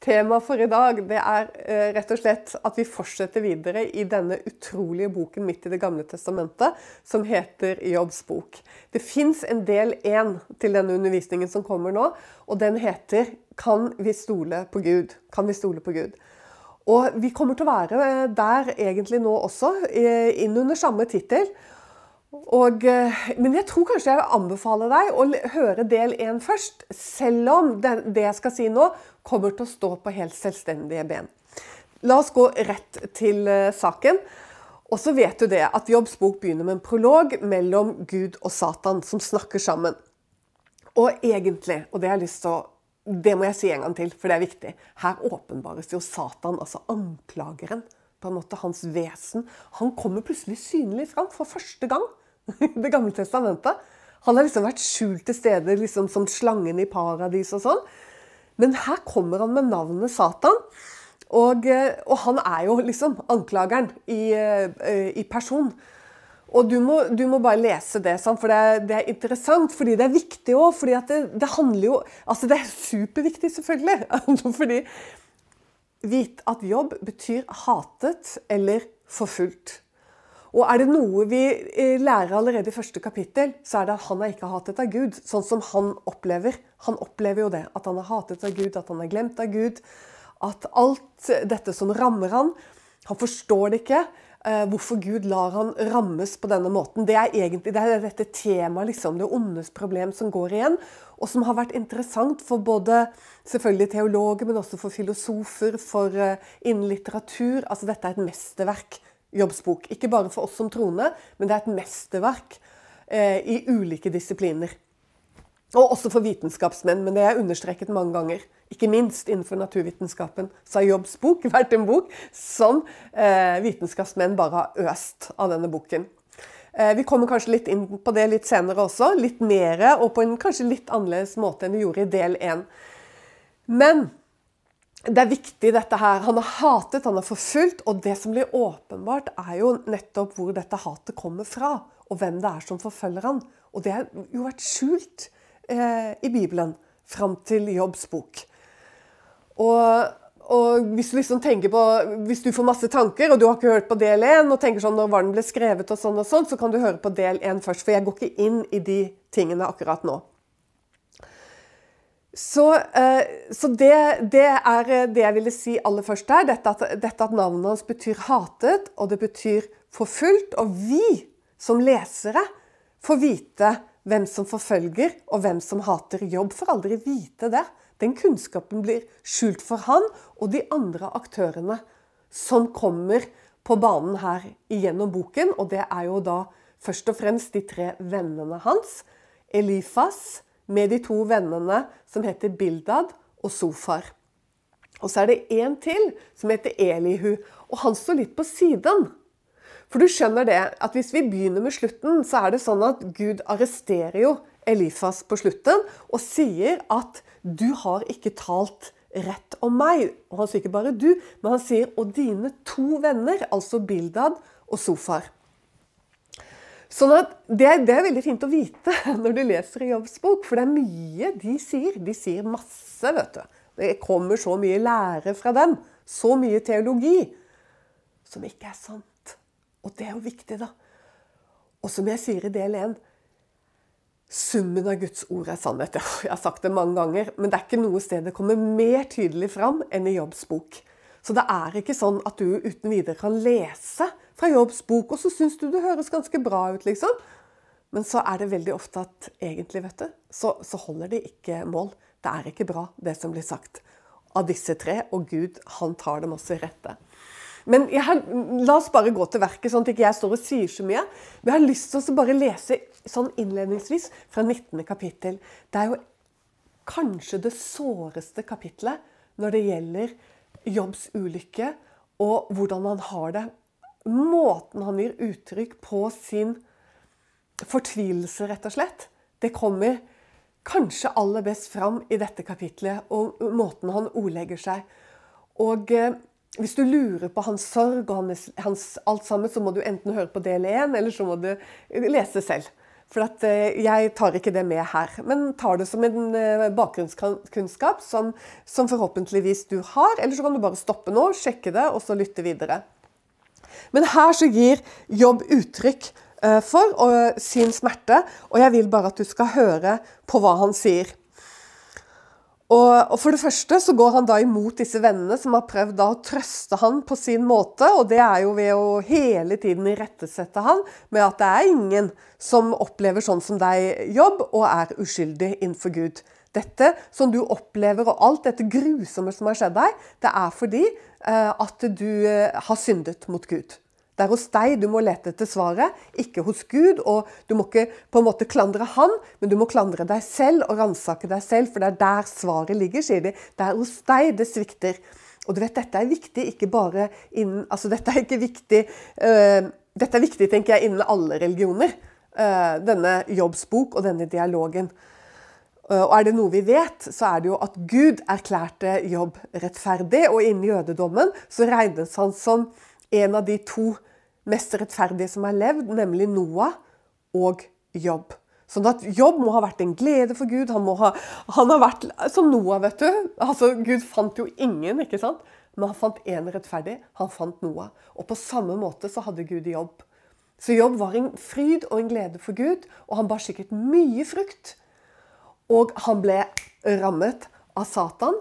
Temaet for i dag det er eh, rett og slett at vi fortsetter videre i denne utrolige boken midt i Det gamle testamentet, som heter Jobbs bok. Det fins en del én til denne undervisningen som kommer nå, og den heter Kan vi stole på Gud? Kan vi stole på Gud? Og vi kommer til å være der egentlig nå også, eh, inn under samme tittel. Og, eh, men jeg tror kanskje jeg vil anbefale deg å høre del én først. Selv om det, det, jeg skal si nå, kommer til å stå på helt selvstendige ben. La oss gå rett til uh, saken. Og så vet du det at Jobbs bok begynner med en prolog mellom Gud og Satan, som snakker sammen. Og egentlig, og det har jeg lyst til å det må jeg si en gang til, for det er viktig. Her åpenbares jo Satan, altså anklageren. På en måte hans vesen. Han kommer plutselig synlig fram for første gang. i Det gamle testamentet. Han har liksom vært skjult til stede liksom som slangen i paradis og sånn. Men her kommer han med navnet Satan. Og, eh, og han er jo liksom anklageren i, eh, i person. Og du må, du må, bare lese det, for det er, det er, interessant. Fordi det er viktig òg. fordi det, det, handler jo Altså, det er superviktig, selvfølgelig. fordi vit at jobb betyr hatet eller forfulgt. Og er det noe vi eh, lærer allerede i første kapittel, så er det at han er ikke hatet av Gud, sånn som han opplever. Han opplever jo det. At han er hatet av Gud, at han er glemt av Gud. At alt dette som rammer han, han forstår det ikke. Eh, hvorfor Gud lar han rammes på denne måten. Det er egentlig det er dette temaet, liksom, det ondes problem, som går igjen. Og som har vært interessant for både selvfølgelig teologer, men også for filosofer, for uh, innen litteratur. Altså, dette er et mesterverk jobbsbok. Ikke bare for oss som troende, men det er et mesterverk eh, i ulike disipliner. Og også for vitenskapsmenn, men det er understreket mange ganger. Ikke minst innenfor naturvitenskapen. Så har Jobbs bok vært en bok som eh, vitenskapsmenn bare har øst av denne boken. Eh, vi kommer kanskje litt inn på det litt senere også. Litt mer, og på en kanskje litt annerledes måte enn vi gjorde i del én. Men det er viktig, dette her. Han har hatet, han har forfulgt. Og det som blir åpenbart, er jo nettopp hvor dette hatet kommer fra. Og hvem det er som forfølger han. Og det har jo vært skjult eh, i Bibelen fram til Jobbs bok. Og, og, hvis du liksom på, hvis du får masse tanker, og du har ikke hørt på del én, og tenker sånn når var den ble skrevet, og sånn og sånn, så kan du høre på del én først. For jeg går ikke inn i de tingene akkurat nå. Så, eh, så det, det, er eh, det jeg ville si aller først der. Dette at, dette at, navnet hans betyr hatet, og det betyr forfulgt. Og vi som lesere får vite hvem som forfølger, og hvem som hater jobb. Får aldri vite det. Den kunnskapen blir skjult for han og de andre aktørene som kommer på banen her gjennom boken. Og det er jo da først og fremst de tre vennene hans. Elifas, med de to vennene som heter Bildad og Sofar. Og så er det en til som heter Elihu, og han står litt på siden. For du skjønner det, at hvis vi begynner med slutten, så er det sånn at Gud arresterer jo Elifas på slutten og sier at 'du har ikke talt rett om meg'. Og han sier ikke bare 'du', men han sier 'og dine to venner', altså Bildad og Sofar'. Sånn at det, det, er veldig fint å vite når du leser i Jobbs bok, for det er mye de sier. De sier masse, vet du. Det kommer så mye lære fra dem. Så mye teologi som ikke er sant. Og det er jo viktig, da. Og som jeg sier i del 1 Summen av Guds ord er sannhet. Jeg har sagt det mange ganger, men det er ikke noe sted det kommer mer tydelig fram enn i Jobbs bok. Så det er ikke sånn at du uten videre kan lese fra Jobbs bok, og så syns du det høres ganske bra ut, liksom. Men så er det veldig ofte at egentlig, vet du, så, så holder det ikke mål. Det er ikke bra, det som blir sagt av disse tre, og Gud, han tar dem også i rette. Men har, la oss bare gå til verket, sånn at ikke jeg står og sier så mye. Men jeg har lyst til å bare lese sånn innledningsvis fra 19. kapittel. Det er jo kanskje det såreste kapitlet når det gjelder Jobbs ulykke og hvordan han har det. Måten han gir uttrykk på sin fortvilelse, rett og slett, det kommer kanskje aller best fram i dette kapitlet, og måten han ordlegger seg. Og eh, hvis du lurer på hans sorg og hans, hans alt sammen, så må du enten høre på del én, eller så må du lese selv. For at, eh, jeg tar ikke det med her, men tar det som en eh, bakgrunnskunnskap som, som forhåpentligvis du har. Eller så kan du bare stoppe nå, sjekke det, og så lytte videre. Men her så gir Jobb uttrykk eh, for sin smerte, og jeg vil bare at du skal høre på hva han sier. Og, For det første så går han da imot disse vennene som har prøvd da å trøste han på sin måte. Og det er jo ved å hele tiden irettesette han med at det er ingen som opplever sånn som deg jobb, og er uskyldig innenfor Gud. Dette som du opplever, og alt dette grusomme som har skjedd deg, det er fordi eh, at du eh, har syndet mot Gud. Det er hos deg du må lete etter svaret, ikke hos Gud. Og du må ikke på en måte klandre han, men du må klandre deg selv og ransake deg selv, for det er der svaret ligger, sier de. Det er hos deg det svikter. Og du vet, dette er viktig ikke bare innen Altså, dette er ikke viktig øh, Dette er viktig, tenker jeg, innen alle religioner. Øh, denne jobbsbok og denne dialogen. Uh, og er det noe vi vet, så er det jo at Gud erklærte jobb rettferdig. Og innen jødedommen så regnes han som en av de to mest rettferdige som har levd, nemlig Noah og Jobb. Sånn at Jobb må ha vært en glede for Gud. Han, ha, han har vært som Noah, vet du. Altså, Gud fant jo ingen, ikke sant? Men han fant én rettferdig. Han fant Noah. Og på samme måte så hadde Gud Jobb. Så Jobb var en fryd og en glede for Gud, og han bar sikkert mye frukt. Og han ble rammet av Satan.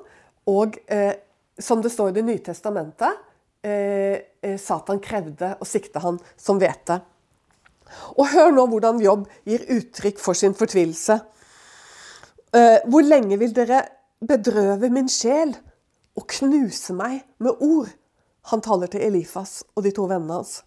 Og eh, som det står i Det nye testamentet, Satan krevde og sikte han som hvete. Og hør nå hvordan Jobb gir uttrykk for sin fortvilelse. Eh, hvor lenge vil dere bedrøve min sjel og knuse meg med ord? Han taler til Elifas og de to vennene hans.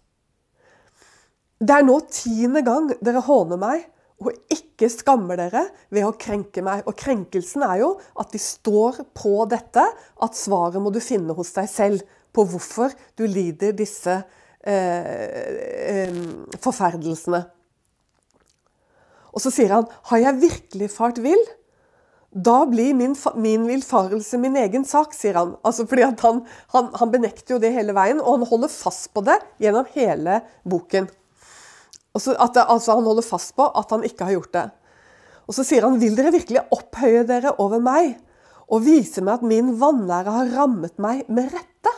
Det er nå tiende gang dere håner meg og ikke skammer dere ved å krenke meg. Og krenkelsen er jo at de står på dette, at svaret må du finne hos deg selv på hvorfor du lider disse eh, eh, forferdelsene. Og så sier han, 'Har jeg virkelig fart vill?' Da blir min, min villfarelse min egen sak, sier han. Altså fordi han, han, han, benekter jo det hele veien, og han holder fast på det gjennom hele boken. At, altså Han holder fast på at han ikke har gjort det. Og så sier han, 'Vil dere virkelig opphøye dere over meg?' og vise meg at min vanære har rammet meg med rette?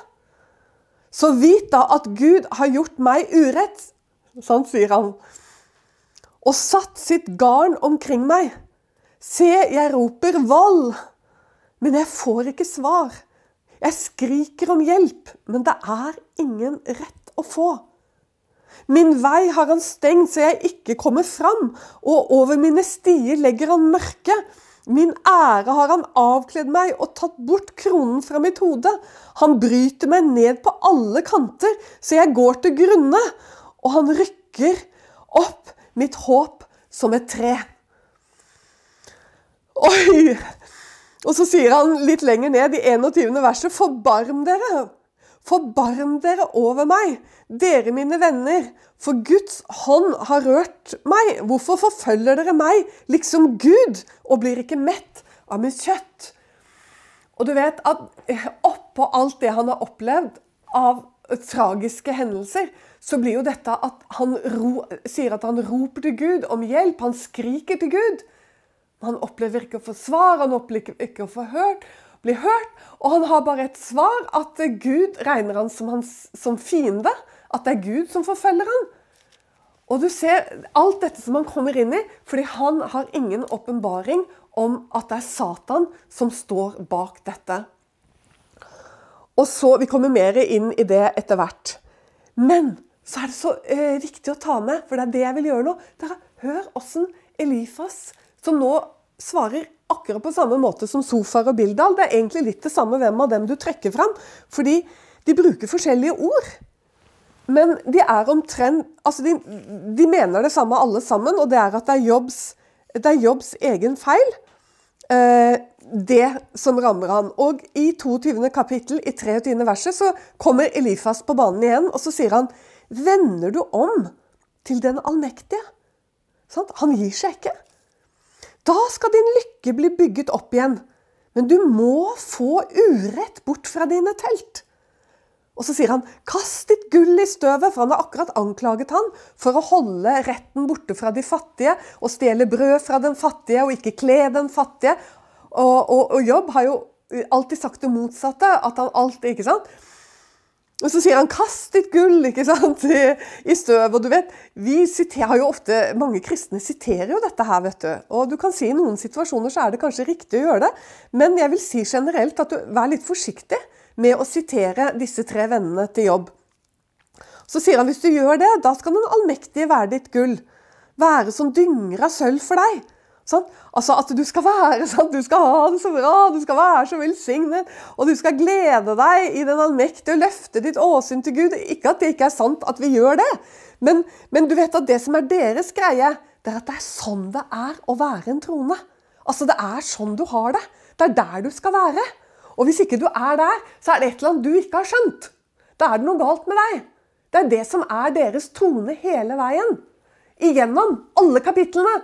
Så vit da at Gud har gjort meg urett, sånn sier han, og satt sitt garn omkring meg. Se, jeg roper vold, men jeg får ikke svar. Jeg skriker om hjelp, men det er ingen rett å få. Min vei har han stengt så jeg ikke kommer fram, og over mine stier legger han mørke. Min ære har han avkledd meg og tatt bort kronen fra mitt hode. Han bryter meg ned på alle kanter, så jeg går til grunne. Og han rykker opp mitt håp som et tre. Oi! Og så sier han litt lenger ned i 21. verset, forbarm dere. Forbarm dere over meg, dere mine venner, for Guds hånd har rørt meg. Hvorfor forfølger dere meg liksom Gud, og blir ikke mett av mitt kjøtt? Og du vet at oppå alt det han har opplevd av tragiske hendelser, så blir jo dette at han ro, sier at han roper til Gud om hjelp. Han skriker til Gud. Han opplever ikke å få svar, han opplever ikke å få hørt hørt. Og han har bare et svar, at Gud regner han som, hans, som fiende. At det er Gud som forfølger ham. Og du ser alt dette som han kommer inn i, fordi han har ingen åpenbaring om at det er Satan som står bak dette. Og så, Vi kommer mer inn i det etter hvert. Men så er det så eh, viktig å ta med, for det er det jeg vil gjøre nå. Dere, hør åssen Elifas, som nå svarer akkurat på samme måte som Sofar og Bildal. Det er egentlig litt det samme hvem av dem du trekker fram. Fordi de bruker forskjellige ord. Men de er omtrent Altså, de, de mener det samme alle sammen, og det er at det er Jobbs, det er Jobbs egen feil. Eh, det som rammer han. Og i 22. kapittel, i 23. verset, så kommer Elifas på banen igjen, og så sier han Vender du om til den allmektige? Sånn? Han gir seg ikke. Da skal din lykke bli bygget opp igjen. Men du må få urett bort fra dine telt. Og så sier han 'kast ditt gull i støvet', for han har akkurat anklaget han for å holde retten borte fra de fattige og stjele brød fra den fattige og ikke kle den fattige. Og, og, og Jobb har jo alltid sagt det motsatte. At han alltid, ikke sant? Og så sier han 'kast ditt gull' ikke sant, i, i støv. Og du vet, vi siterer, jo ofte, Mange kristne siterer jo dette her. vet du. Og du kan si i noen situasjoner så er det kanskje riktig å gjøre det. Men jeg vil si generelt at du vær litt forsiktig med å sitere disse tre vennene til jobb. Så sier han hvis du gjør det, da skal den allmektige være ditt gull. Være som dynger av sølv for deg. Sånn? Altså At du skal være sånn, du skal ha det så bra, du skal være så velsignet, og du skal glede deg i den allmektige og løfte ditt åsyn til Gud. Ikke at det ikke er sant at vi gjør det, men, men, du vet at det som er deres greie, det er at det er sånn det er å være en trone. Altså Det er sånn du har det. Det er der du skal være. Og hvis ikke du er der, så er det et eller annet du ikke har skjønt. Da er det noe galt med deg. Det er det som er deres tone hele veien. Igjennom alle kapitlene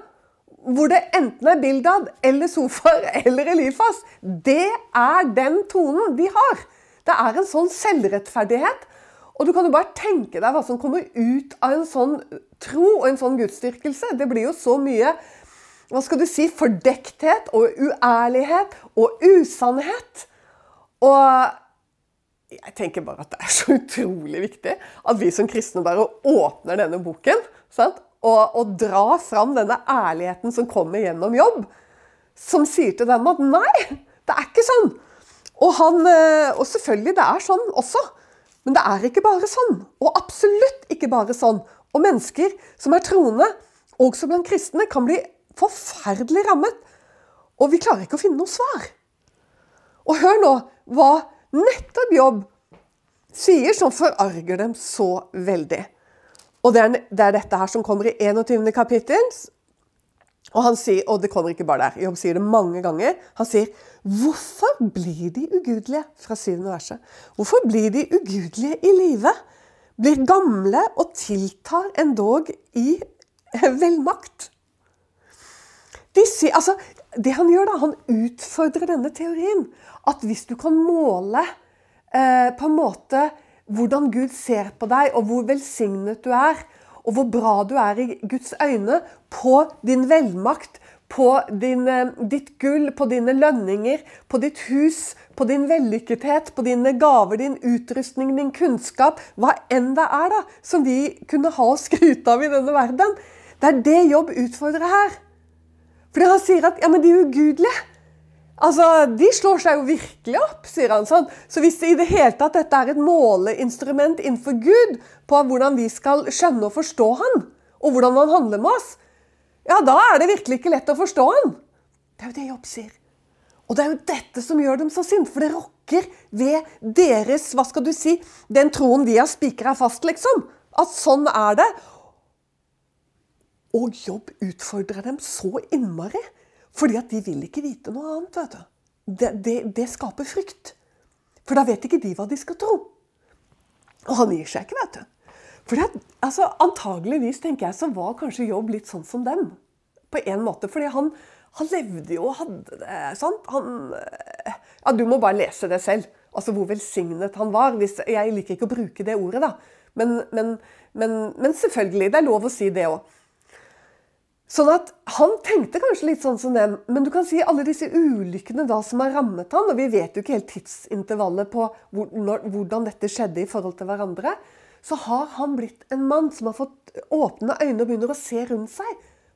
hvor det enten er Bildad eller sofaer eller Elifas. Det er den tonen de har. Det er en sånn selvrettferdighet. Og du kan jo bare tenke deg hva som kommer ut av en sånn tro og en sånn gudsdyrkelse. Det blir jo så mye hva skal du si, fordekthet og uærlighet og usannhet. Og jeg tenker bare at det er så utrolig viktig at vi som kristne bare åpner denne boken. Sant? og, og drar fram denne ærligheten som kommer gjennom jobb, som sier til dem at nei, det er ikke sånn. Og, han, eh, og selvfølgelig, det er sånn også. Men det er ikke bare sånn. Og absolutt ikke bare sånn. Og mennesker som er troende, også blant kristne, kan bli forferdelig rammet. Og vi klarer ikke å finne noe svar. Og hør nå hva nettopp jobb sier som forarger dem så veldig. Og det er, det er, dette her som kommer i 21. kapittel. Og han sier, og det kommer ikke bare der, Jobb sier det mange ganger. Han sier Hvorfor blir de ugudelige? Fra syvende verset. Hvorfor blir de ugudelige i live? Blir gamle og tiltar endog i velmakt. De sier, altså, det han gjør, da, han utfordrer denne teorien. At hvis du kan måle eh, på en måte hvordan Gud ser på deg, og hvor velsignet du er, og hvor bra du er i Guds øyne, på din velmakt, på din, eh, ditt gull, på dine lønninger, på ditt hus, på din vellykkethet, på dine gaver, din utrustning, din kunnskap, hva enn det er da, som vi kunne ha å skryte av i denne verden. Det er det jobb utfordrer her. Fordi han sier at ja, men de er ugudelige. Altså, De slår seg jo virkelig opp, sier han sånn. Så hvis i det hele tatt dette er et måleinstrument innenfor Gud på hvordan vi skal skjønne og forstå Han, og hvordan Han handler med oss, ja, da er det virkelig ikke lett å forstå Han. Det er jo det Jobb sier. Og det er jo dette som gjør dem så sinte, for det rokker ved deres hva skal du si, den troen vi har spikra fast, liksom. At sånn er det. Og Jobb utfordrer dem så innmari. Fordi at de vil ikke vite noe annet. vet du. Det, det, det skaper frykt. For da vet ikke de hva de skal tro. Og han gir seg ikke, vet du. For det, altså, Antageligvis tenker jeg, så var kanskje Jobb litt sånn som dem. På en måte. Fordi han, han levde jo og hadde det sant? Han, ja, Du må bare lese det selv. Altså Hvor velsignet han var. Hvis, jeg liker ikke å bruke det ordet, da. Men, men, men, men selvfølgelig, det er lov å si det òg. Sånn at Han tenkte kanskje litt sånn som dem, men du kan si alle disse ulykkene da som har rammet han, og vi vet jo ikke helt tidsintervallet på hvordan dette skjedde i forhold til hverandre, så har han blitt en mann som har fått åpne øyne og begynner å se rundt seg.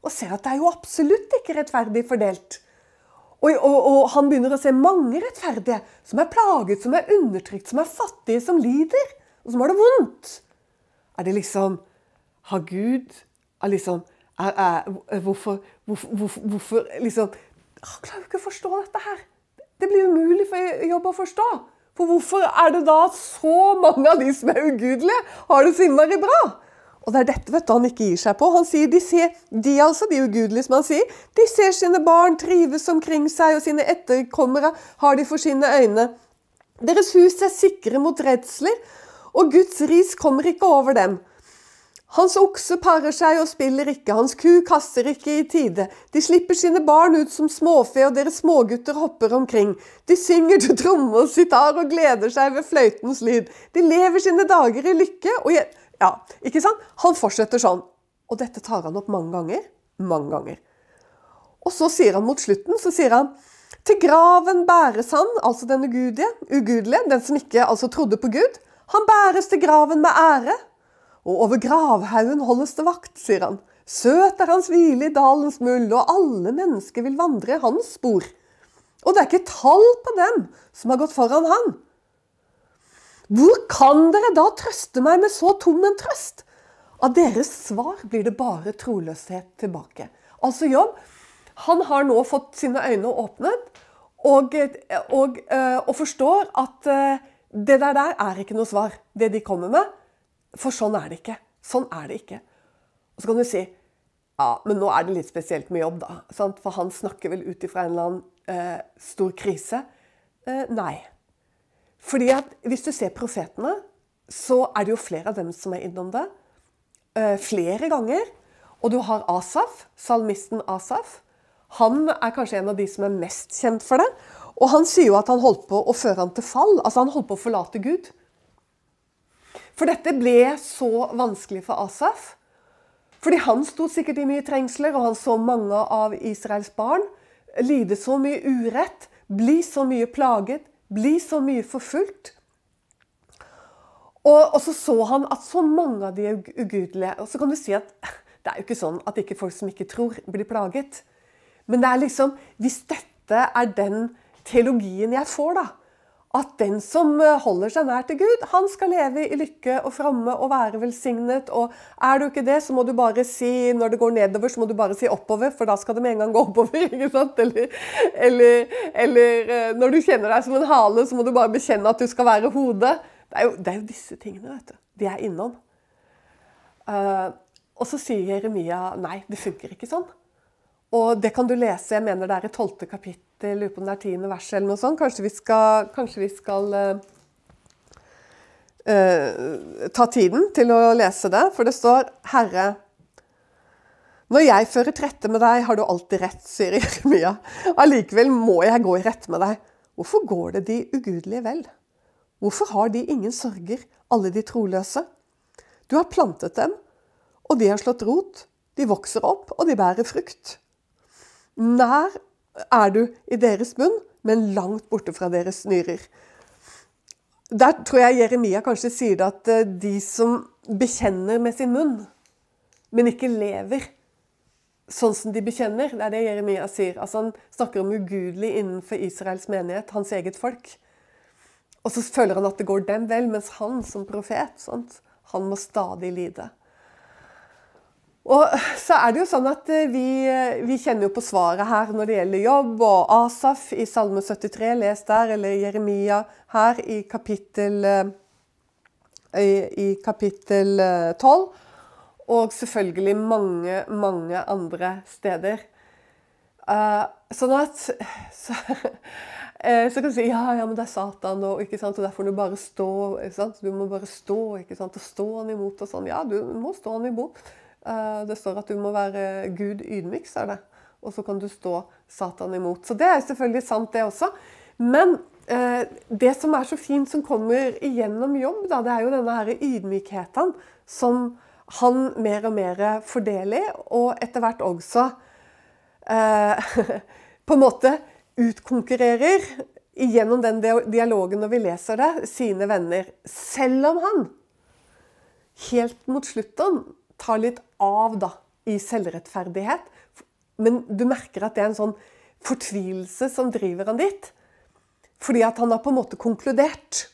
Og ser at det er jo absolutt ikke rettferdig fordelt. Og, og, og han begynner å se mange rettferdige som er plaget, som er undertrykt, som er fattige, som lider, og som har det vondt. Er det liksom Har Gud er liksom er, er, hvorfor, hvorfor, hvorfor, hvorfor liksom Han klarer jo ikke å forstå dette her. Det blir umulig for jobb å forstå. For hvorfor er det da så mange av de som er ugudelige, har det så innmari bra? Og det er dette vet du, han ikke gir seg på. Han sier, De ser, de altså, de ugudelige, som han sier, de ser sine barn trives omkring seg, og sine etterkommere har de for sine øyne. Deres hus er sikre mot redsler, og Guds ris kommer ikke over dem. Hans okse parer seg og spiller ikke, hans ku kaster ikke i tide. De slipper sine barn ut som småfe, og deres smågutter hopper omkring. De synger til tromme og sitar og gleder seg ved fløytens lyd. De lever sine dager i lykke og Ja, ikke sant? Han fortsetter sånn. Og dette tar han opp mange ganger. Mange ganger. Og så sier han mot slutten, så sier han til graven bæres han, altså den ugudelige, ugudelige, den som ikke altså trodde på Gud. Han bæres til graven med ære. Og over gravhaugen holdes det vakt, sier han. Søt er hans hvile i dalens muld, og alle mennesker vil vandre i hans spor. Og det er ikke tall på dem som har gått foran han. Hvor kan dere da trøste meg med så tom en trøst? Av deres svar blir det bare troløshet tilbake. Altså Jobb, han har nå fått sine øyne åpnet og, og, eh, og forstår at eh, det der, der er ikke noe svar, det de kommer med. For sånn er det ikke. Sånn er det ikke. Og så kan du si ja, men nå er det litt spesielt med jobb, da. Sant? For han snakker vel ut ifra en eller annen eh, stor krise? Eh, nei. Fordi at hvis du ser profetene, så er det jo flere av dem som er innom det. Eh, flere ganger. Og du har Asaf, salmisten Asaf. Han er kanskje en av de som er mest kjent for det. Og han sier jo at han holdt på å føre han til fall. Altså han holdt på å forlate Gud. For dette ble så vanskelig for Asaf. Fordi han sto sikkert i mye trengsler, og han så mange av Israels barn lide så mye urett, bli så mye plaget, bli så mye forfulgt. Og, og, så så han at så mange av de er ugudelige Og så kan du si at det er jo ikke sånn at ikke folk som ikke tror, blir plaget. Men det er liksom Hvis dette er den teologien jeg får, da, at den som eh, holder seg nær til Gud, han skal leve i lykke og fromme og være velsignet. Og er du ikke det, så må du bare si når det går nedover, så må du bare si oppover, for da skal det med en gang gå oppover. ikke sant? Eller, eller, eller eh, når du kjenner deg som en hale, så må du bare bekjenne at du skal være hodet. Det er jo, det er jo disse tingene vet du, de er innom. Uh, og så sier Jeremia nei, det funker ikke sånn. Og det kan du lese, jeg mener det er i tolvte kapittel lurer på om det er tiende vers eller noe sånt. Kanskje vi skal, kanskje vi skal uh, ta tiden til å lese det. For det står 'Herre, når jeg fører trette med deg, har du alltid rett', sier Jeremia. Allikevel må jeg gå i rette med deg. Hvorfor går det de ugudelige vel? Hvorfor har de ingen sorger, alle de troløse? Du har plantet dem, og de har slått rot. De vokser opp, og de bærer frukt. Nær er du i deres munn, men langt borte fra deres nyrer. Der tror jeg Jeremia kanskje sier det at eh, de som bekjenner med sin munn, men ikke lever sånn som de bekjenner, det er det Jeremia sier. Altså Han snakker om ugudelig innenfor Israels menighet, hans eget folk. Og så føler han at det går dem vel, mens han som profet, sant? han må stadig lide. Og så er det jo sånn at eh, vi, eh, vi, kjenner jo på svaret her når det gjelder jobb, og Asaf i Salme 73, les der, eller Jeremia her i kapittel, eh, i, i kapittel 12. Og selvfølgelig mange, mange andre steder. Uh, sånn at så, så, kan du si ja, ja, men det er Satan, og, ikke sant? og derfor må du bare stå. Du må bare stå ikke sant? og stå han imot og sånn. Ja, du må stå han imot. Eh, det står at du må være Gud ydmyk, sa det. Og så kan du stå Satan imot. Så det er selvfølgelig sant, det også. Men eh, det som er så fint som kommer igjennom jobb, da, det er jo denne her ydmykheten som han mer og mer fordeler, og etter hvert også eh, på en måte utkonkurrerer gjennom den dialogen når vi leser det, sine venner. Selv om han helt mot slutten tar litt av da, i selvrettferdighet. Men du merker at det er en sånn fortvilelse som driver han dit. Fordi at han har på en måte konkludert.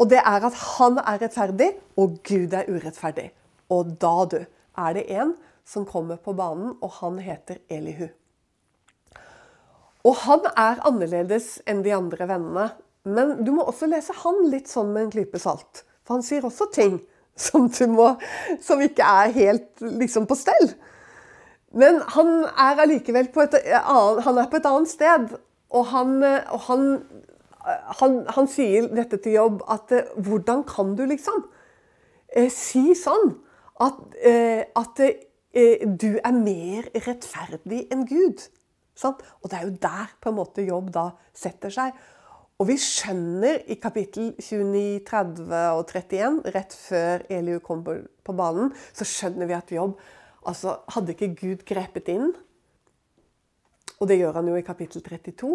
Og det er at han er rettferdig, og Gud er urettferdig. Og da, du, er det en som kommer på banen, og han heter Elihu. Og han er annerledes enn de andre vennene. Men du må også lese han litt sånn med en klype salt. For han sier også ting som, må, som ikke er helt liksom, på stell. Men han er allikevel på et, han er på et annet sted. Og han, og han, han, han sier dette til jobb at hvordan kan du liksom eh, si sånn? at, eh, at eh, du er mer rettferdig enn Gud. Og det er jo der på en måte jobb da setter seg. Og vi skjønner i kapittel 29, 30 og 31, rett før Eliu kom på, banen, så skjønner vi at jobb Altså, hadde ikke Gud grepet inn, og det gjør han jo i kapittel 32,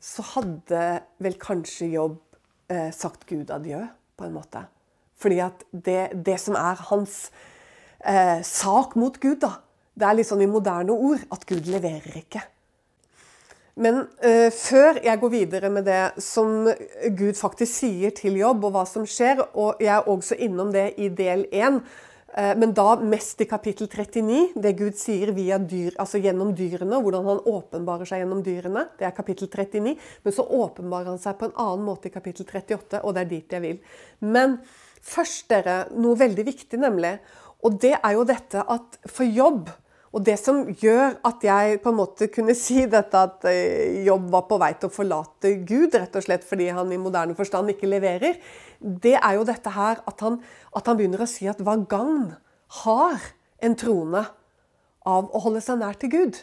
så hadde vel kanskje jobb eh, sagt Gud adjø, på en måte. Fordi at det, det som er hans eh, sak mot Gud, da, det er litt sånn i moderne ord at Gud leverer ikke. Men eh, før jeg går videre med det som Gud faktisk sier til jobb, og hva som skjer, og jeg er også innom det i del 1, eh, men da mest i kapittel 39, det Gud sier dyr, altså gjennom dyrene, hvordan han åpenbarer seg gjennom dyrene. Det er kapittel 39. Men så åpenbarer han seg på en annen måte i kapittel 38, og det er dit jeg vil. Men først, dere, noe veldig viktig, nemlig. Og det er jo dette at for jobb og det som gjør at jeg på en måte kunne si dette at eh, jobb var på vei til å forlate Gud, rett og slett fordi han i moderne forstand ikke leverer, det er jo dette her at han, at han begynner å si at hva gagn har en trone av å holde seg nær til Gud?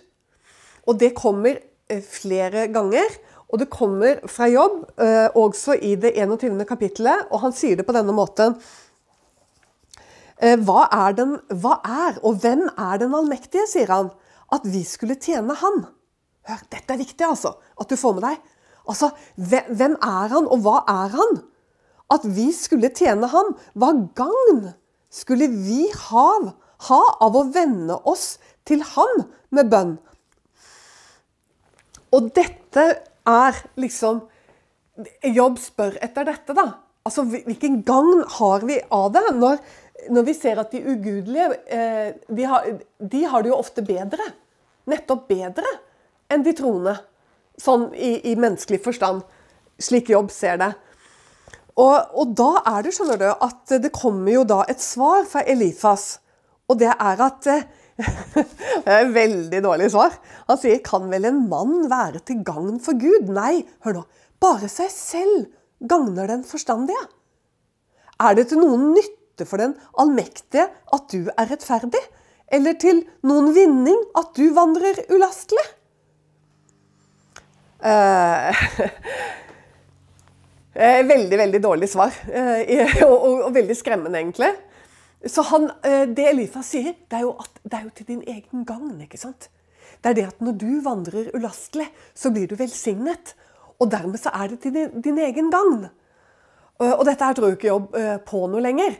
Og det kommer eh, flere ganger. Og det kommer fra jobb, eh, også i det 21. kapittelet, og han sier det på denne måten. Eh, hva er, den, hva er, og hvem er den allmektige, sier han. At vi skulle tjene han. Hør, dette er viktig, altså. At du får med deg. Altså, hvem er han, og hva er han? At vi skulle tjene han. Hva gagn skulle vi ha, ha av å vende oss til ham med bønn? Og dette er liksom Jobb spør etter dette, da. Altså, Hvilken gagn har vi av det når når vi ser at de ugudelige eh, de har, de har, det jo ofte bedre. Nettopp bedre enn de troende. Sånn i, i menneskelig forstand. Slik Jobb ser det. Og, og, da er det, skjønner du, at det kommer jo da et svar fra Elifas. Og det er at eh, Det er et veldig dårlig svar. Han sier 'Kan vel en mann være til gagn for Gud?' Nei, hør nå. Bare seg selv gagner den forstandige. Er det til noen nytte nytte for den allmektige at du er rettferdig? Eller til noen vinning at du vandrer ulastelig? Eh, veldig, veldig dårlig svar. eh, og, og, og, veldig skremmende, egentlig. Så han, eh, det Elifa sier, det er, jo at, det er jo til din egen gagn. ikke sant? Det er det at når du vandrer ulastelig, så blir du velsignet. Og dermed så er det til din, din egen gagn. Og dette her tror jeg ikke jobb på noe lenger.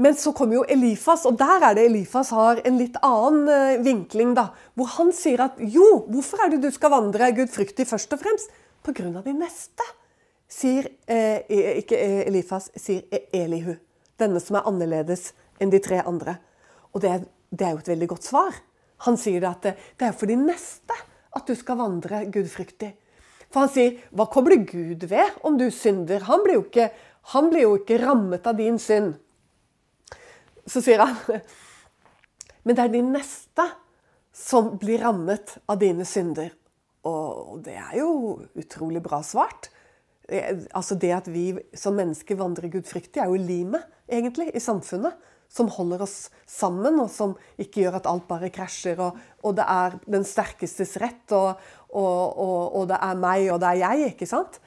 Men så kommer jo Elifas, og der er det Elifas har en litt annen uh, vinkling. da, Hvor han sier at jo, hvorfor er det du skal vandre gudfryktig først og fremst? På grunn av de neste, sier eh, ikke eh, Elifas, sier e- Elihu. Denne som er annerledes enn de tre andre. Og det det er jo et veldig godt svar. Han sier det at det, det er for de neste at du skal vandre gudfryktig. For han sier, hva kommer det Gud ved om du synder? Han blir jo ikke, blir jo ikke rammet av din synd. Så sier han Men det er de neste som blir rammet av dine synder. Og det er jo utrolig bra svart. Eh, altså Det at vi som mennesker vandrer gudfryktig, er jo limet egentlig i samfunnet. Som holder oss sammen, og som ikke gjør at alt bare krasjer. Og, og det er den sterkestes rett, og, og, og, det er meg, og det er jeg. ikke sant?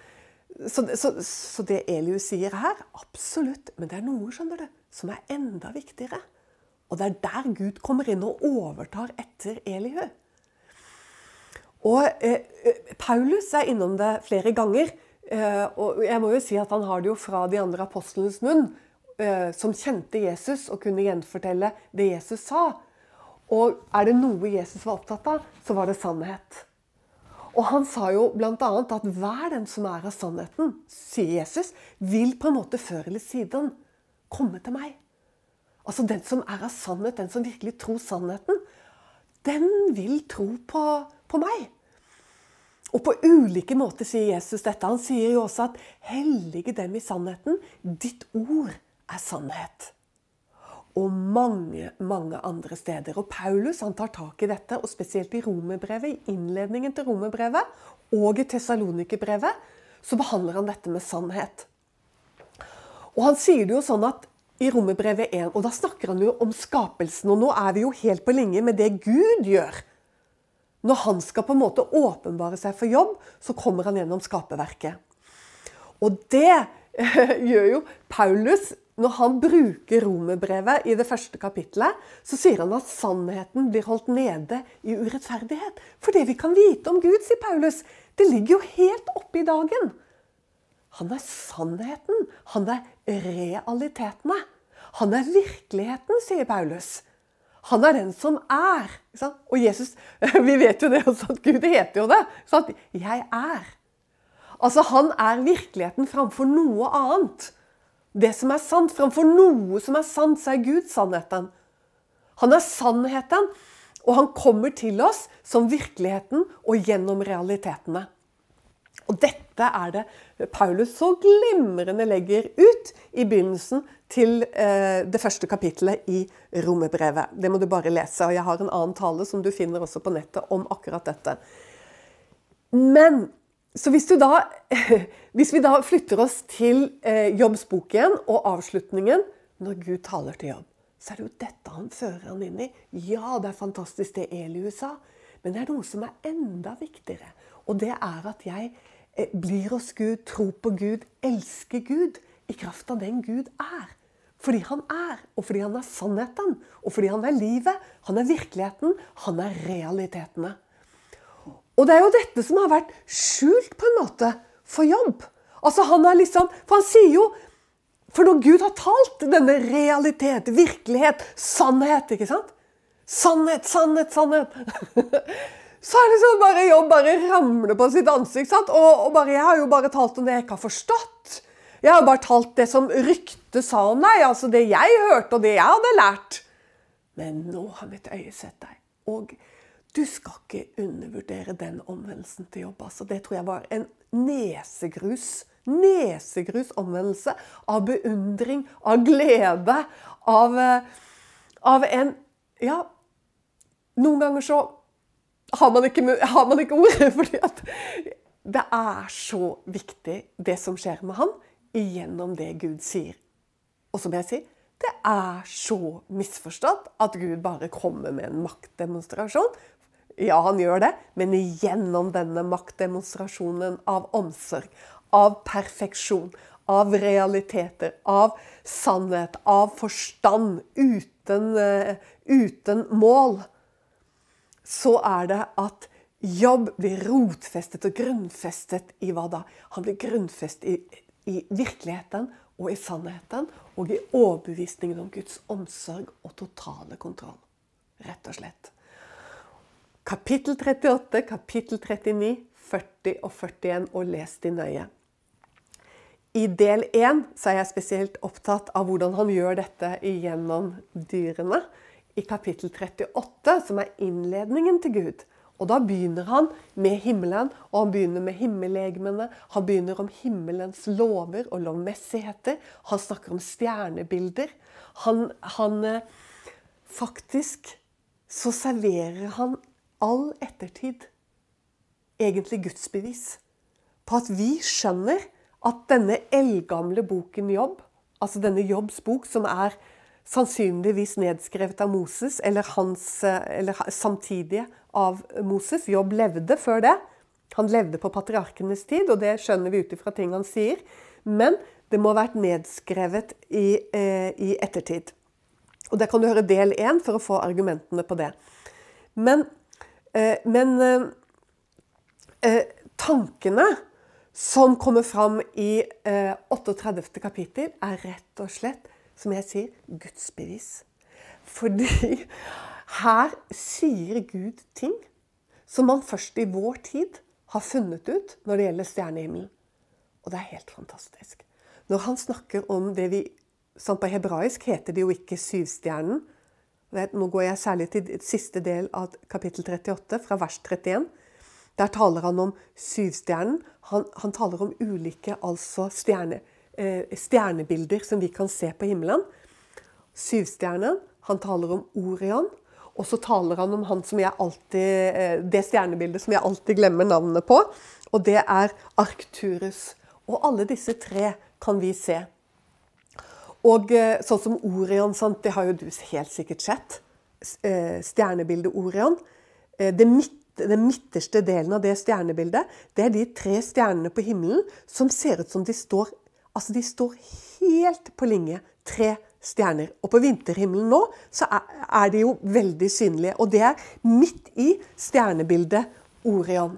Så, så, så det Elius sier her, absolutt. Men det er noe, skjønner du, som er enda viktigere. Og det er der Gud kommer inn og overtar etter Elihu. Og eh, eh, Paulus er innom det flere ganger. Eh, og jeg må jo si at han har det jo fra de andre apostlenes munn, eh, som kjente Jesus og kunne gjenfortelle det Jesus sa. Og er det noe Jesus var opptatt av, så var det sannhet. Og han sa jo bl.a. at hver den som er av sannheten, sier Jesus, vil på en måte før eller siden komme til meg. Altså Den som er av sannhet, den som virkelig tror sannheten, den vil tro på, på meg. Og på ulike måter sier Jesus dette. Han sier jo også at 'hellige dem i sannheten'. Ditt ord er sannhet. Og mange, mange andre steder. Og Paulus han tar tak i dette, og spesielt i romerbrevet, i innledningen til romerbrevet og i Tessalonikerbrevet, så behandler han dette med sannhet. Og han sier det jo sånn at i Romerbrevet 1, og da snakker han jo om skapelsen. Og nå er vi jo helt på linje med det Gud gjør. Når han skal på en måte åpenbare seg for jobb, så kommer han gjennom skaperverket. Og det gjør jo Paulus når han bruker romerbrevet i det første kapitlet, så sier han at sannheten blir holdt nede i urettferdighet. For det vi kan vite om Gud, sier Paulus, det ligger jo helt oppe i dagen. Han er sannheten. Han er realitetene. Han er virkeligheten, sier Paulus. Han er den som er. Og Jesus, Vi vet jo det også, at Gud heter jo det. Så at 'jeg er'. Altså, Han er virkeligheten framfor noe annet. Det som er sant. Framfor noe som er sant, så er Gud sannheten. Han er sannheten, og han kommer til oss som virkeligheten og gjennom realitetene. Og dette er det Paulus så glimrende legger ut i begynnelsen til eh, det første kapittelet i Romerbrevet. Det må du bare lese. Og jeg har en annen tale som du finner også på nettet om akkurat dette. Men så hvis, da, hvis vi da flytter oss til eh, jobbsboken og avslutningen når Gud taler til jobb, så er det jo dette han fører han inn i. Ja, det er fantastisk det Eliu sa, men det er noe som er enda viktigere. Og det er at jeg Eh, blir hos Gud, tror på Gud, elsker Gud i kraft av den Gud er. Fordi han er, og fordi han er sannheten, og fordi han er livet. Han er virkeligheten, han er realitetene. Og det er jo dette som har vært skjult på en måte for jobb. Altså han er liksom, For han sier jo For når Gud har talt denne realitet, virkelighet, sannhet ikke sant? Sannhet, sannhet, sannhet. så er det sånn bare jobb bare ramler på sitt ansikt. sant? Og, og bare, Jeg har jo bare talt om det jeg ikke har forstått. Jeg har bare talt det som ryktet sa om deg, altså det jeg hørte og det jeg hadde lært. Men nå har mitt øye sett deg. Og du skal ikke undervurdere den omvendelsen til jobb. altså. Det tror jeg var en nesegrus. Nesegrus omvendelse av beundring, av glede, av, eh, av en Ja, noen ganger så har man ikke, har man ikke ordet, fordi at det er så viktig, det som skjer med han, gjennom det Gud sier. Og som jeg sier, det er så misforstått at Gud bare kommer med en maktdemonstrasjon. Ja, han gjør det, men gjennom denne maktdemonstrasjonen av omsorg, av perfeksjon, av realiteter, av sannhet, av forstand, uten, uh, uten mål så er det at jobb blir rotfestet og grunnfestet i hva da? Han blir grunnfestet i, i virkeligheten og i sannheten og i overbevisningen om Guds omsorg og totale kontroll. Rett og slett. Kapittel 38, kapittel 39, 40 og 41, og les de nøye. I del 1 er jeg spesielt opptatt av hvordan han gjør dette gjennom dyrene i kapittel 38, som er innledningen til Gud. Og Da begynner han med himmelen, og han begynner med himmellegemene. Han begynner om himmelens lover og lovmessigheter. Han snakker om stjernebilder. Han, han eh, Faktisk så serverer han all ettertid egentlig gudsbevis på at vi skjønner at denne eldgamle boken Jobb, altså denne Jobbs bok, som er sannsynligvis nedskrevet av Moses, eller, hans, eller samtidige av Moses. Jobb levde før det. Han levde på patriarkenes tid, og det skjønner vi ut ifra ting han sier. Men det må ha vært nedskrevet i, eh, i ettertid. Og Der kan du høre del én for å få argumentene på det. Men, eh, men eh, eh tankene som kommer fram i 38. Eh, kapittel, er rett og slett som jeg sier, gudsbevis. Fordi her sier Gud ting som man først i vår tid har funnet ut når det gjelder stjernehimmelen. Og det er helt fantastisk. Når han snakker om det vi sånn På hebraisk heter det jo ikke syvstjernen. Nå går jeg særlig til siste del av kapittel 38, fra vers 31. Der taler han om syvstjernen. Han, han taler om ulike altså stjerne, Eh, stjernebilder som vi kan se på himmelen. Syvstjernen. Han taler om Orion. Og så taler han om han alltid, eh, det stjernebildet som jeg alltid glemmer navnet på. Og det er Arcturus. Og alle disse tre kan vi se. Og eh, sånn som Orion, sant? det har jo du helt sikkert sett. Eh, stjernebildet Orion. Eh, det midt, den midterste delen av det stjernebildet, det er de tre stjernene på himmelen som ser ut som de står Altså, de står helt på linje. Tre stjerner. Og på vinterhimmelen nå så er de jo veldig synlige. Og det er midt i stjernebildet Orion.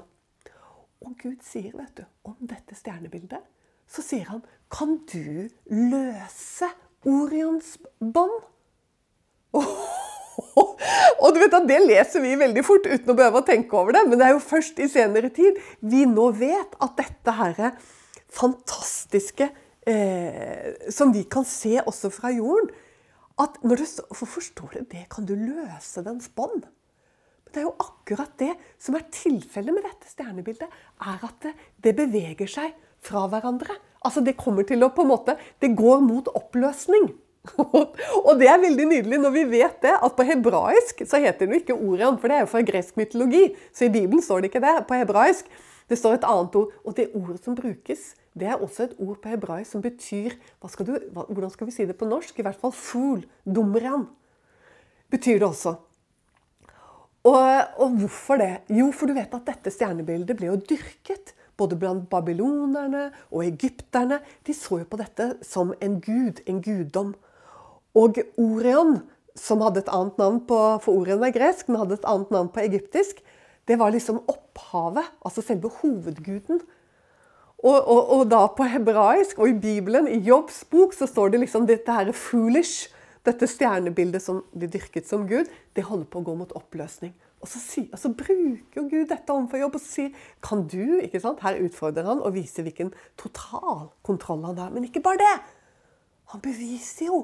Og Gud sier, vet du, om dette stjernebildet, så sier han Kan du løse Orions bånd? Og du vet at Det leser vi veldig fort uten å behøve å tenke over det. Men det er jo først i senere tid vi nå vet at dette her er fantastiske eh, Som vi kan se også fra jorden. At når du for forstår det det? Kan du løse dens bånd? Det er jo akkurat det som er tilfellet med dette stjernebildet. er At det, det beveger seg fra hverandre. Altså Det kommer til å på en måte, det går mot oppløsning. og det er veldig nydelig når vi vet det, at på hebraisk så heter det jo ikke Orion, for det er jo fra gresk mytologi. Så i Bibelen står det ikke det. På hebraisk det står et annet ord. Og det ordet som brukes, det er også et ord på hebraisk som betyr skal du, Hvordan skal vi si det på norsk? I hvert fall fool. Dumran. Betyr det også. Og, og hvorfor det? Jo, for du vet at dette stjernebildet ble jo dyrket både blant babylonerne og egypterne. De så jo på dette som en gud, en guddom. Og Orion, som hadde et annet navn på, for Orion er gresk, men hadde et annet navn på egyptisk, det var liksom opphavet, altså selve hovedguden. Og, og, og, da på hebraisk og i Bibelen, i Jobbs bok, så står det liksom dette her foolish. Dette stjernebildet som de dyrket som Gud, det holder på å gå mot oppløsning. Og så, si, og så, bruker Gud dette overfor jobb og så sier Kan du ikke sant? Her utfordrer han og viser hvilken total kontroll han har. Men ikke bare det! Han beviser jo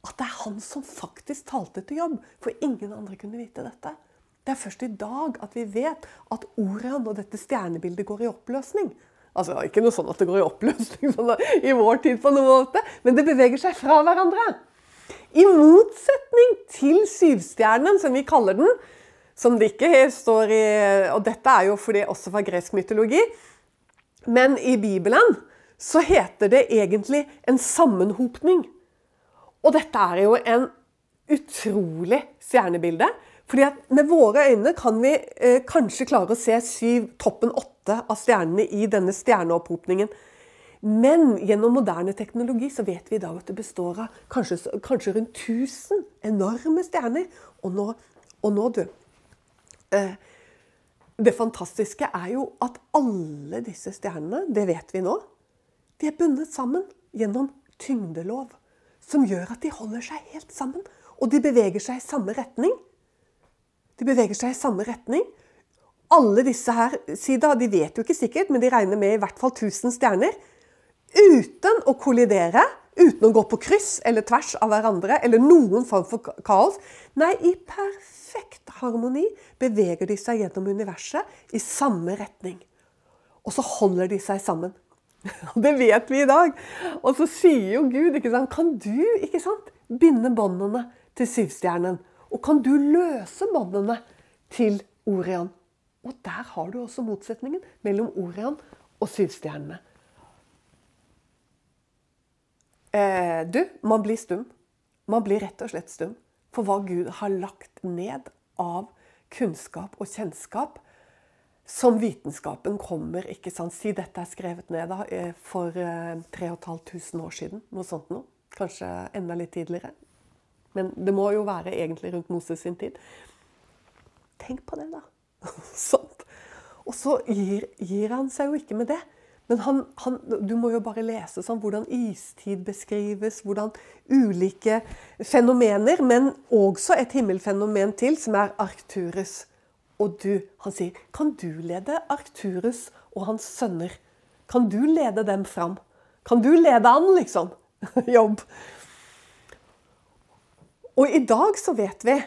at det er han som faktisk talte til jobb. For ingen andre kunne vite dette. Det er først i dag at vi vet at Orion og dette stjernebildet går i oppløsning. Altså, Ikke noe sånn at det går i oppløsning sånn i vår tid, på noen måte, men det beveger seg fra hverandre. I motsetning til syvstjernen, som vi kaller den, som det ikke står i Og dette er jo fordi også fra gresk mytologi. Men i Bibelen så heter det egentlig en sammenhopning. Og dette er jo en utrolig stjernebilde. Fordi at med våre øyne kan vi eh, kanskje klare å se syv, toppen åtte av stjernene i denne stjerneopphopningen. Men gjennom moderne teknologi så vet vi i dag at det består av kanskje, kanskje rundt 1000 enorme stjerner. Og nå, og nå du, Eh, det fantastiske er jo at alle disse stjernene, det vet vi nå, de er bundet sammen gjennom tyngdelov. Som gjør at de holder seg helt sammen. Og de beveger seg i samme retning. De beveger seg i samme retning. Alle disse her, sida, de vet jo ikke sikkert, men de regner med i hvert fall 1000 stjerner. Uten å kollidere, uten å gå på kryss eller tvers av hverandre, eller noen form for kaos. Nei, i perfekt harmoni beveger de seg gjennom universet i samme retning. Og så holder de seg sammen. Det vet vi i dag. Og så sier jo Gud ikke sant, Kan du ikke sant, binde båndene til syvstjernen? Og kan du løse båndene til Orion? Og der har du også motsetningen mellom Orion og syvstjernene. Eh, du, man blir stum. Man blir rett og slett stum for hva Gud har lagt ned av kunnskap og kjennskap som vitenskapen kommer ikke sant? Si dette er skrevet ned da, eh, for 3500 eh, år siden. Noe sånt noe. Kanskje enda litt tidligere. Men det må jo være egentlig rundt Moses sin tid. Tenk på det, da. Sånt. Og så gir, gir han seg jo ikke med det. Men han, han, du må jo bare lese sånn, hvordan istid beskrives, hvordan ulike fenomener, men også et himmelfenomen til, som er Arcturus. Og du, han sier, kan du lede Arcturus og hans sønner? Kan du lede dem fram? Kan du lede an, liksom? Jobb. Og i dag så vet vi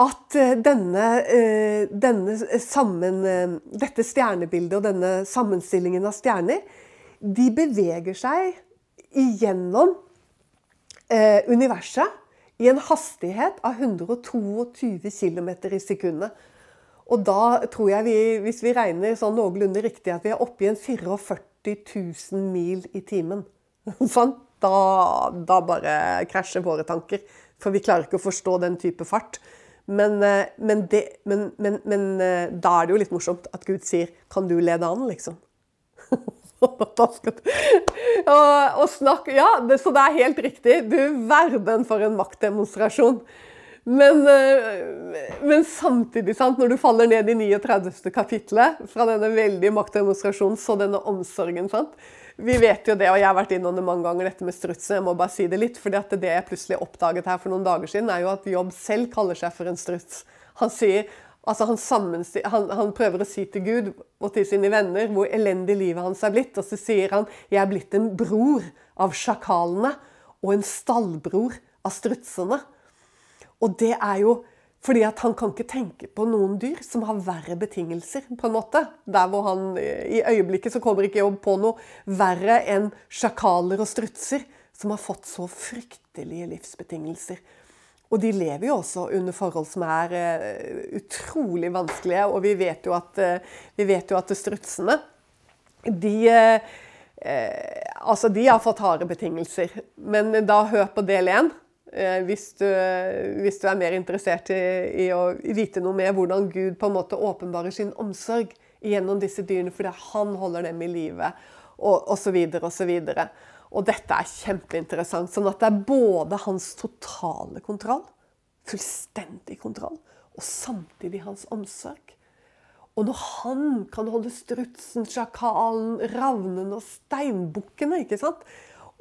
at eh, denne, eh, denne sammen, eh, dette stjernebildet og denne sammenstillingen av stjerner, de beveger seg igjennom universet i en hastighet av 122 km i sekundet. Og da tror jeg vi, hvis vi regner sånn noenlunde riktig, at vi er oppe i en 44 000 mil i timen. Sånn? da, da bare krasjer våre tanker. For vi klarer ikke å forstå den type fart. Men, eh, men, det, men, men, eh, da er det jo litt morsomt at Gud sier 'Kan du lede an', liksom? og, og snakk, ja, det, så det er helt riktig. Du verden for en maktdemonstrasjon. Men, eh, men, samtidig, sant, når du faller ned i 39. kapittelet fra denne veldige maktdemonstrasjonen, så denne omsorgen sant? Vi vet jo det, og jeg har vært innom det mange ganger, dette med strutsen. Jeg må bare si det litt, at det jeg plutselig oppdaget her for noen dager siden, er jo at Jobb selv kaller seg for en struts. Han sier Altså han, han, han, prøver å si til Gud og til sine venner hvor elendig livet hans er blitt. Og så sier han jeg er blitt en bror av sjakalene og en stallbror av strutsene. Og det er jo fordi at han kan ikke tenke på noen dyr som har verre betingelser. på en måte. Der hvor han, I øyeblikket så kommer ikke jobb på noe verre enn sjakaler og strutser, som har fått så fryktelige livsbetingelser. Og de lever jo også under forhold som er uh, utrolig vanskelige. Og vi vet jo at, vi vet jo at strutsene de, uh, altså de har fått harde betingelser. Men da hør på del én. Eh, hvis du, hvis du, er mer interessert i, i, å vite noe mer hvordan Gud på en måte åpenbarer sin omsorg gjennom disse dyrene fordi han holder dem i live, og osv. osv. Og dette er kjempeinteressant. Sånn at det er både hans totale kontroll, fullstendig kontroll, og samtidig hans omsorg. Og når han kan holde strutsen, sjakalen, ravnene og steinbukkene ikke sant?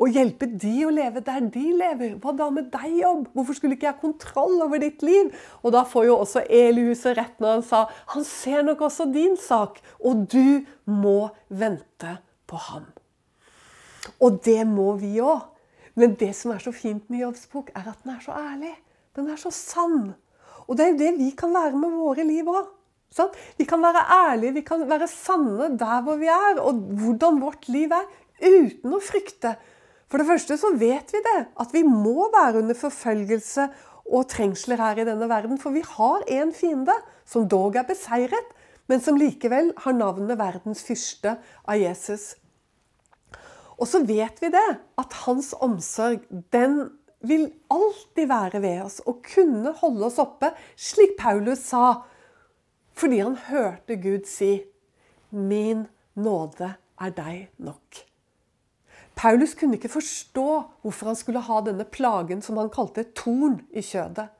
Og hjelpe de å leve der de lever. Hva da med deg, jobb? Hvorfor skulle ikke jeg ha kontroll over ditt liv? Og da får jo også Elihuset rett når han sa han ser nok også din sak, og du må vente på ham. Og det må vi òg. Men det som er så fint med Jobbs bok, er at den er så ærlig. Den er så sann. Og det er jo det vi kan være med våre liv òg. Vi kan være ærlige, vi kan være sanne der hvor vi er, og hvordan vårt liv er, uten å frykte for det første så vet vi det, at vi må være under forfølgelse og trengsler her i denne verden. For vi har en fiende som dog er beseiret, men som likevel har navnet verdens fyrste av Jesus. Og så vet vi det, at hans omsorg, den vil alltid være ved oss og kunne holde oss oppe, slik Paulus sa, fordi han hørte Gud si, 'Min nåde er deg nok'. Paulus kunne ikke forstå hvorfor han skulle ha denne plagen som han kalte torn i kjødet.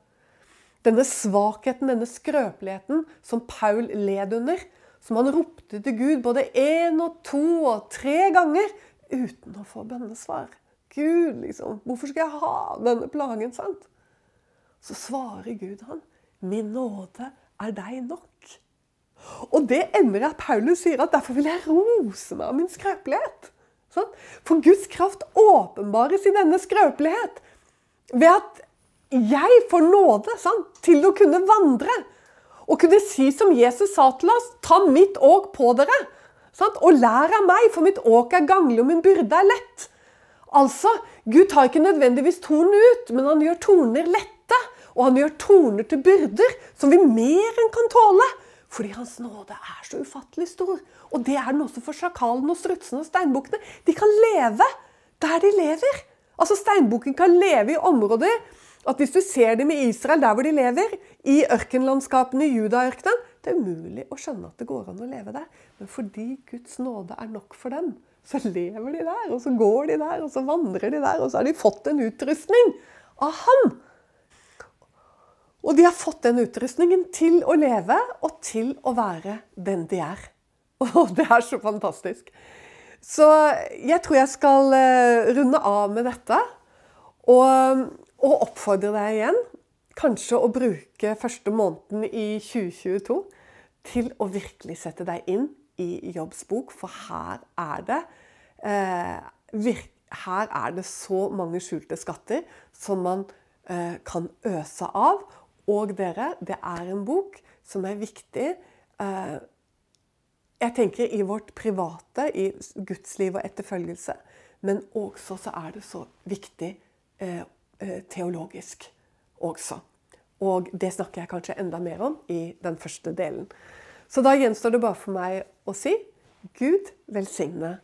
Denne svakheten, denne skrøpeligheten som Paul led under, som han ropte til Gud både én og to og tre ganger uten å få bønnesvar. Gud, liksom, hvorfor skal jeg ha denne plagen? sant? Så svarer Gud han, 'Min nåde er deg nok'. Og det ender at Paulus sier at derfor vil jeg rose meg av min skrøpelighet. Sånn? For Guds kraft åpenbares i denne skrøpelighet ved at jeg får nåde sant? til å kunne vandre. Og kunne si som Jesus sa til oss, ta mitt åk på dere. Sant? Og lær av meg, for mitt åk er ganglig og min byrde er lett. Altså, Gud tar ikke nødvendigvis tornene ut, men han gjør torner lette. Og han gjør torner til byrder som vi mer enn kan tåle. Fordi hans nåde er så ufattelig stor. Og det er den også for sjakalen og strutsene og steinbukkene. De kan leve der de lever. Altså Steinbukken kan leve i områder at hvis du ser dem i Israel, der hvor de lever, i ørkenlandskapene i Judaørkenen Det er umulig å skjønne at det går an å leve der. Men fordi Guds nåde er nok for dem, så lever de der, og så går de der, og så vandrer de der, og så har de fått en utrustning av Han. Og de har fått den utrustningen til å leve og til å være den de er. Og det er så fantastisk. Så jeg tror jeg skal eh, runde av med dette. Og, og oppfordre deg igjen kanskje å bruke første måneden i 2022 til å virkelig sette deg inn i Jobbs bok, for her er det eh, her er det så mange skjulte skatter som man eh, kan øse av. Og dere, det er en bok som er viktig. Eh, jeg tenker i vårt private, i gudsliv og etterfølgelse. Men også så er det så viktig eh, eh, teologisk også. Og det snakker jeg kanskje enda mer om i den første delen. Så da gjenstår det bare for meg å si Gud velsigne deg.